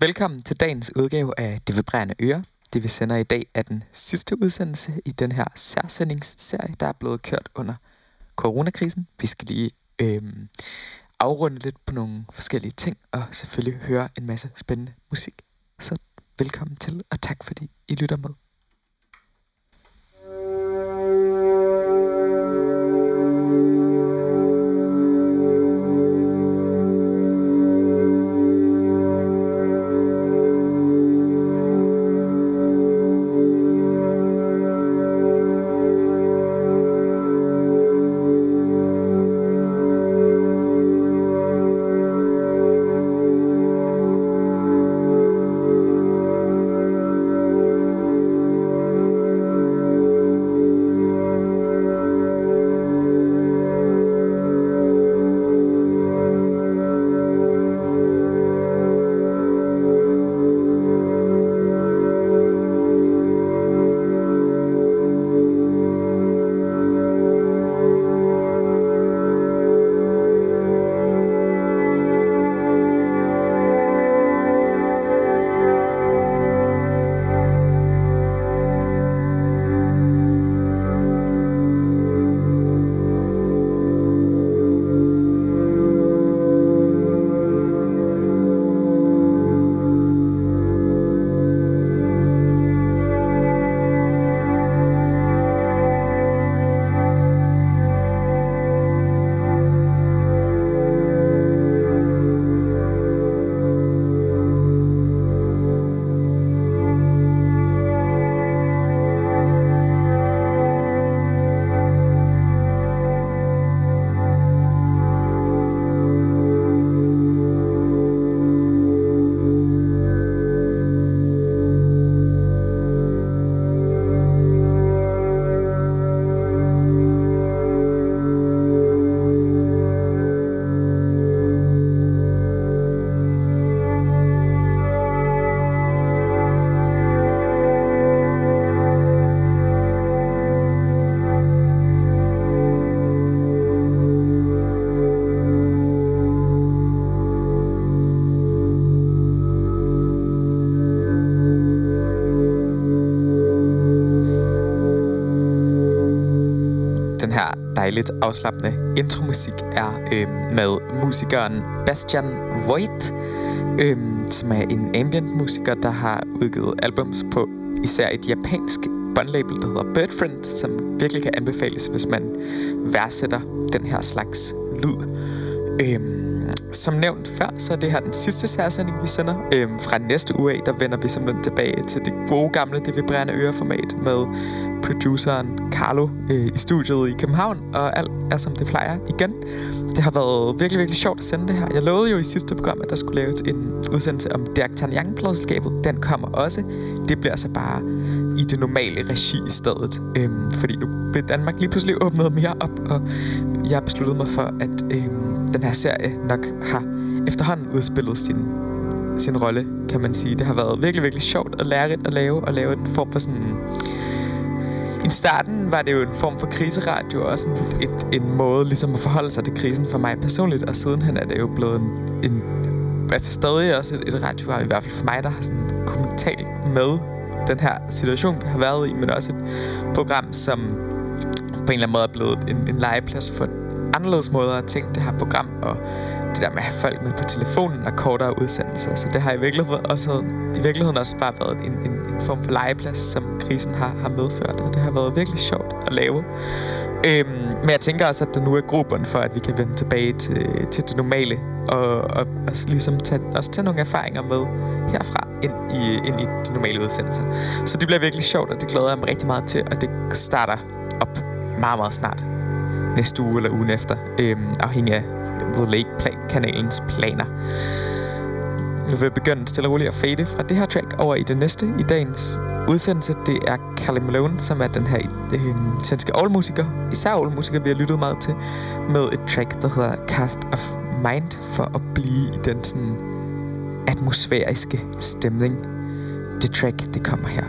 Velkommen til dagens udgave af Det Vibrerende Øre. Det vi sender i dag er den sidste udsendelse i den her særsendingsserie, der er blevet kørt under coronakrisen. Vi skal lige øh, afrunde lidt på nogle forskellige ting, og selvfølgelig høre en masse spændende musik. Så velkommen til, og tak fordi I lytter med. Den her dejligt afslappende intromusik er øh, med musikeren Bastian Voigt, øh, som er en ambient musiker, der har udgivet albums på især et japansk bondlabel, der hedder Birdfriend, som virkelig kan anbefales, hvis man værdsætter den her slags lyd. Øhm, som nævnt før, så er det her den sidste særsending, vi sender. Øhm, fra næste uge af, der vender vi simpelthen tilbage til det gode gamle, det vibrerende øreformat med produceren Carlo øh, i studiet i København, og alt er som det plejer igen. Det har været virkelig, virkelig sjovt at sende det her. Jeg lovede jo i sidste program, at der skulle laves en udsendelse om D'Artagnan-pladselskabet. Den kommer også. Det bliver så bare i det normale regi i stedet. Øhm, fordi nu blev Danmark lige pludselig åbnet mere op, og jeg besluttede mig for, at øhm, den her serie nok har efterhånden udspillet sin, sin rolle, kan man sige. Det har været virkelig, virkelig sjovt og lærerigt at lave, og lave en form for sådan i starten var det jo en form for kriseradio, og også en, et, en måde ligesom at forholde sig til krisen for mig personligt, og sidenhen er det jo blevet en, en altså stadig også et, et radioprogram, i hvert fald for mig, der har sådan kommentalt med den her situation, vi har været i, men også et program, som på en eller anden måde er blevet en, en legeplads for anderledes måder at tænke det her program, og det der med at have folk med på telefonen og kortere udsendelser. Så det har i virkeligheden også, i virkeligheden også bare været en, en, en form for legeplads, som krisen har, har medført, og det har været virkelig sjovt at lave. Øhm, men jeg tænker også, at der nu er gruppen for, at vi kan vende tilbage til, til det normale, og, og, og ligesom tage, også tage nogle erfaringer med herfra ind i, ind i de normale udsendelser. Så det bliver virkelig sjovt, og det glæder jeg mig rigtig meget til, og det starter op meget, meget snart næste uge eller ugen efter, øh, afhængig af The Lake-kanalens planer. Nu vil jeg begynde stille og roligt at fade fra det her track over i det næste i dagens udsendelse. Det er Callie Malone, som er den her øh, svenske allmusiker, især all-musiker, vi har lyttet meget til, med et track, der hedder Cast of Mind, for at blive i den sådan atmosfæriske stemning. Det track, det kommer her.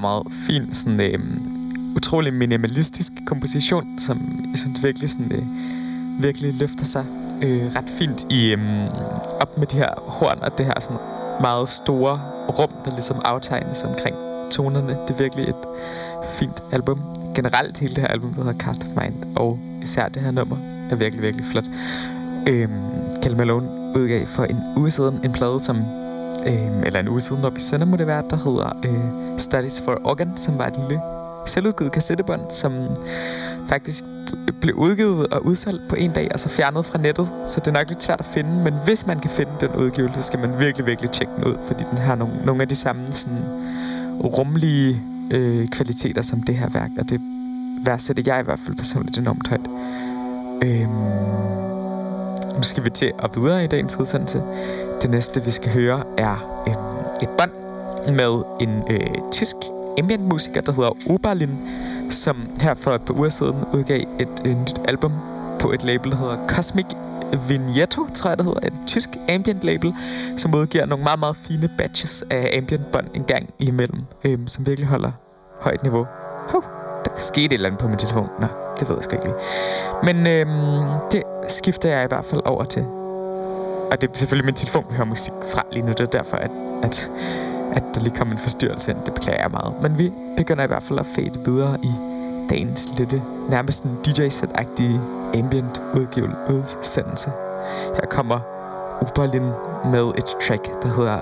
Meget, meget fin, sådan, øh, utrolig minimalistisk komposition, som jeg synes virkelig, sådan, øh, virkelig løfter sig øh, ret fint i, øh, op med de her horn og det her sådan meget store rum, der ligesom aftegnes omkring tonerne. Det er virkelig et fint album. Generelt hele det her album, der hedder Cast of Mind, og især det her nummer er virkelig, virkelig flot. Øh, Cal Malone udgav for en uge siden en plade, som øh, eller en uge siden, når vi sender, må det være, der hedder øh, Studies for Organ, som var et lille selvudgivet kassettebånd, som faktisk blev udgivet og udsolgt på en dag, og så fjernet fra nettet. Så det er nok lidt svært at finde, men hvis man kan finde den udgivelse, så skal man virkelig, virkelig tjekke den ud, fordi den har nogle, nogle af de samme sådan, rumlige øh, kvaliteter som det her værk, og det værdsætter jeg i hvert fald personligt enormt højt. Øhm, nu skal vi til at videre i dagens udsendelse. Det næste, vi skal høre, er øh, et bånd med en øh, tysk ambient musiker, der hedder Oberlin, som her for et par uger siden udgav et et nyt album på et label, der hedder Cosmic Vignetto, tror jeg det hedder. Et tysk ambient label, som udgiver nogle meget, meget fine batches af ambient bånd en gang imellem, øh, som virkelig holder højt niveau. Hov, der skete et eller andet på min telefon. Nå, det ved jeg sgu ikke lige. Men øhm, det skifter jeg i hvert fald over til. Og det er selvfølgelig min telefon, vi hører musik fra lige nu. Det er derfor, at, at, at der lige kom en forstyrrelse ind. Det beklager jeg meget. Men vi begynder i hvert fald at fade videre i dagens lidt nærmest en DJ-set-agtige ambient udsendelse. Her kommer Uberlin med et track, der hedder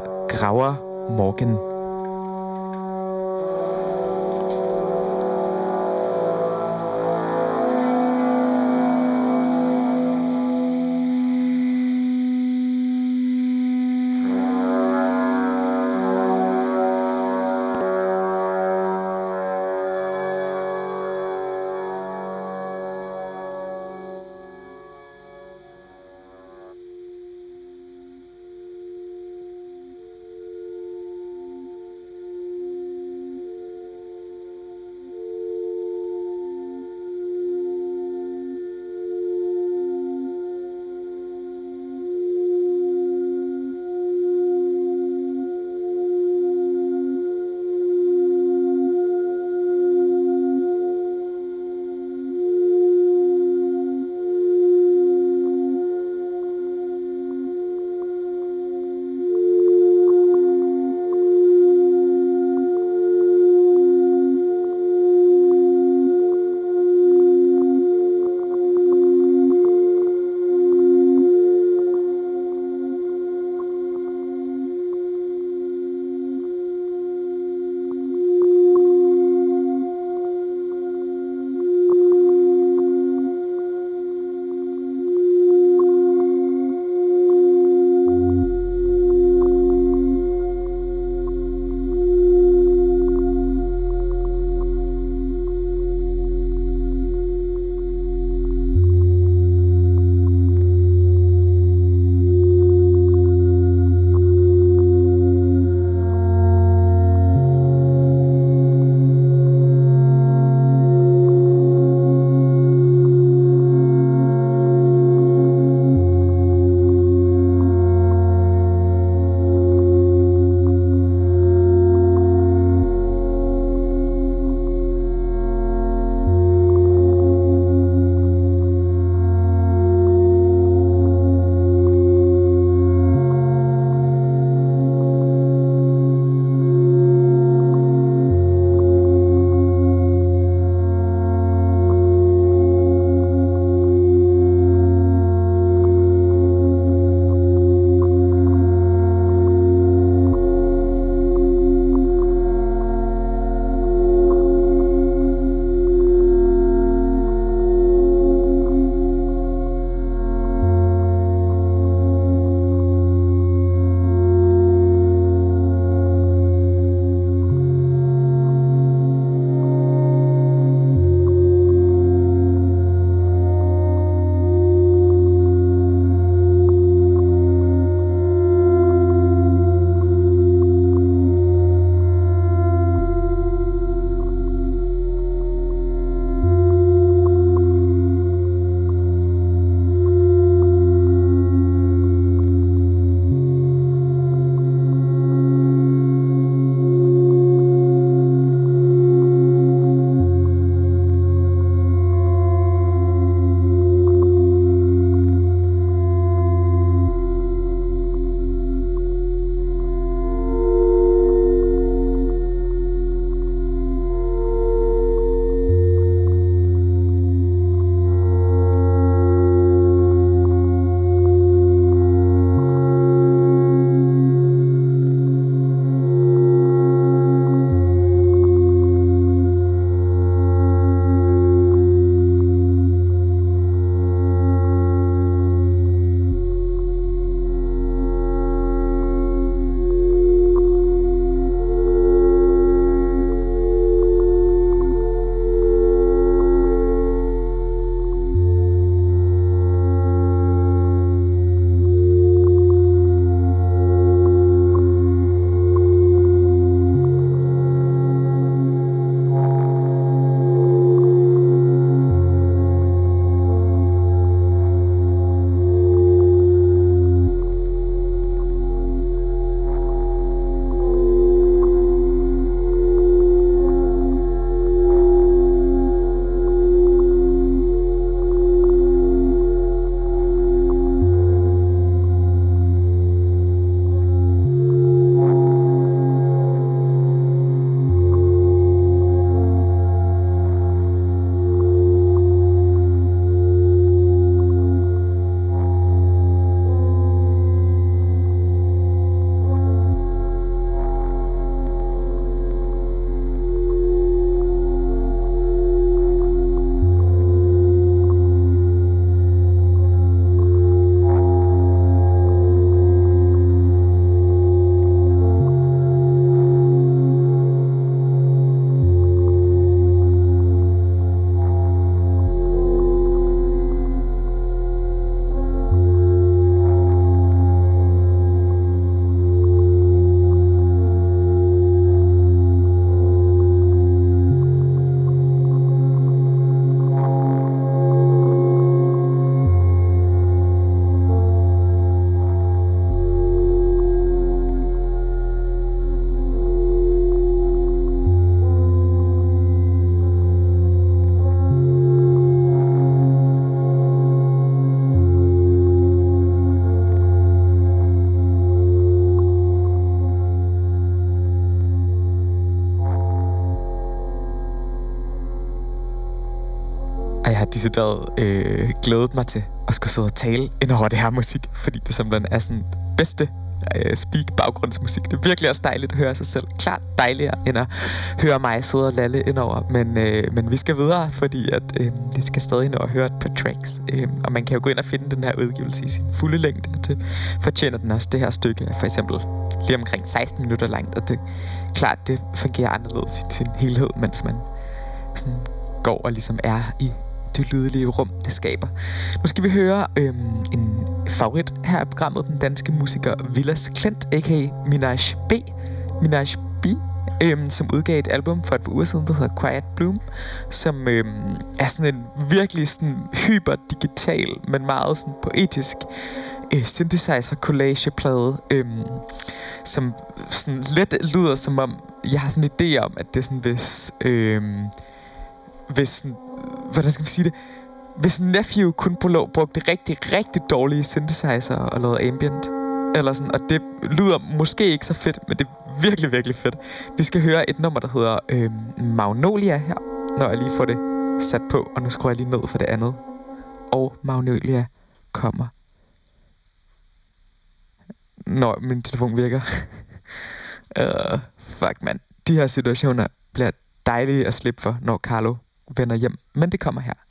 Og jeg har decideret øh, glædet mig til at skulle sidde og tale ind over det her musik, fordi det simpelthen er sådan bedste øh, speak baggrundsmusik. Det er virkelig også dejligt at høre sig selv. Klart dejligere end at høre mig sidde og lalle indover. Men, øh, men vi skal videre, fordi at, øh, vi skal stadig nå at høre et par tracks. Øh, og man kan jo gå ind og finde den her udgivelse i sin fulde længde. Og det fortjener den også. Det her stykke for eksempel lige omkring 16 minutter langt. Og det klart, det fungerer anderledes i sin helhed, mens man sådan går og ligesom er i det lydelige rum, det skaber. Nu skal vi høre øhm, en favorit her i programmet, den danske musiker Villas Klint, a.k.a. Minaj B. Minaj B, øhm, som udgav et album for et par uger siden, der hedder Quiet Bloom, som øhm, er sådan en virkelig sådan hyper-digital, men meget sådan poetisk øh, synthesizer collageplade, øhm, som sådan lidt lyder som om, jeg har sådan en idé om, at det er sådan, hvis, øhm, hvis sådan, hvordan skal man sige det, hvis Nephew kun på brugte rigtig, rigtig dårlige synthesizer og lavede ambient, eller sådan, og det lyder måske ikke så fedt, men det er virkelig, virkelig fedt. Vi skal høre et nummer, der hedder øh, Magnolia her, når jeg lige får det sat på, og nu skruer jeg lige ned for det andet. Og Magnolia kommer. Nå, min telefon virker. uh, fuck, man. De her situationer bliver dejlige at slippe for, når Carlo vender hjem. Men det kommer her.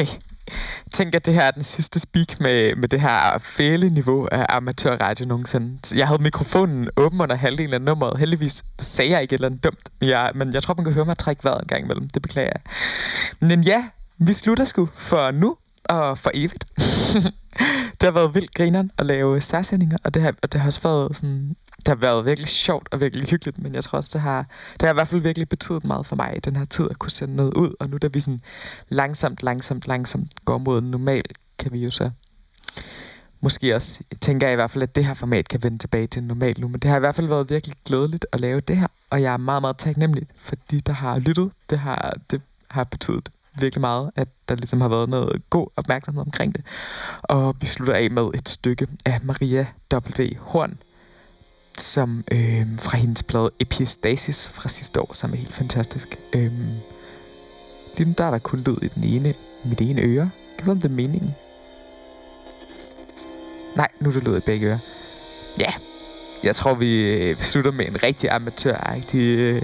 Okay. Tænk, at det her er den sidste speak med, med det her fæle niveau af amatørradio nogensinde. Jeg havde mikrofonen åben under halvdelen af nummeret. Heldigvis sagde jeg ikke et eller andet dumt. Jeg, men jeg tror, man kan høre mig trække vejret en gang imellem. Det beklager jeg. Men ja, vi slutter sgu for nu og for evigt. det har været vildt grineren at lave særsendinger, og det har, og det har også været sådan det har været virkelig sjovt og virkelig hyggeligt, men jeg tror også, det har, det har i hvert fald virkelig betydet meget for mig i den her tid at kunne sende noget ud. Og nu da vi sådan langsomt, langsomt, langsomt går mod normal, kan vi jo så måske også, tænker jeg i hvert fald, at det her format kan vende tilbage til normal nu. Men det har i hvert fald været virkelig glædeligt at lave det her, og jeg er meget, meget taknemmelig for de, der har lyttet. Det har, det har betydet virkelig meget, at der ligesom har været noget god opmærksomhed omkring det. Og vi slutter af med et stykke af Maria W. Horn, som øh, fra hendes plade Epistasis fra sidste år, som er helt fantastisk. Øh, lige nu der er der kun lyd i den ene, mit ene øre. Kan du om det er meningen? Nej, nu er det lyd i begge ører. Ja, jeg tror, vi øh, slutter med en rigtig amatøragtig øh,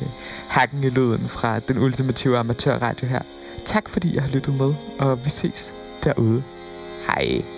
hakken i lyden fra den ultimative amatørradio her. Tak fordi I har lyttet med, og vi ses derude. Hej.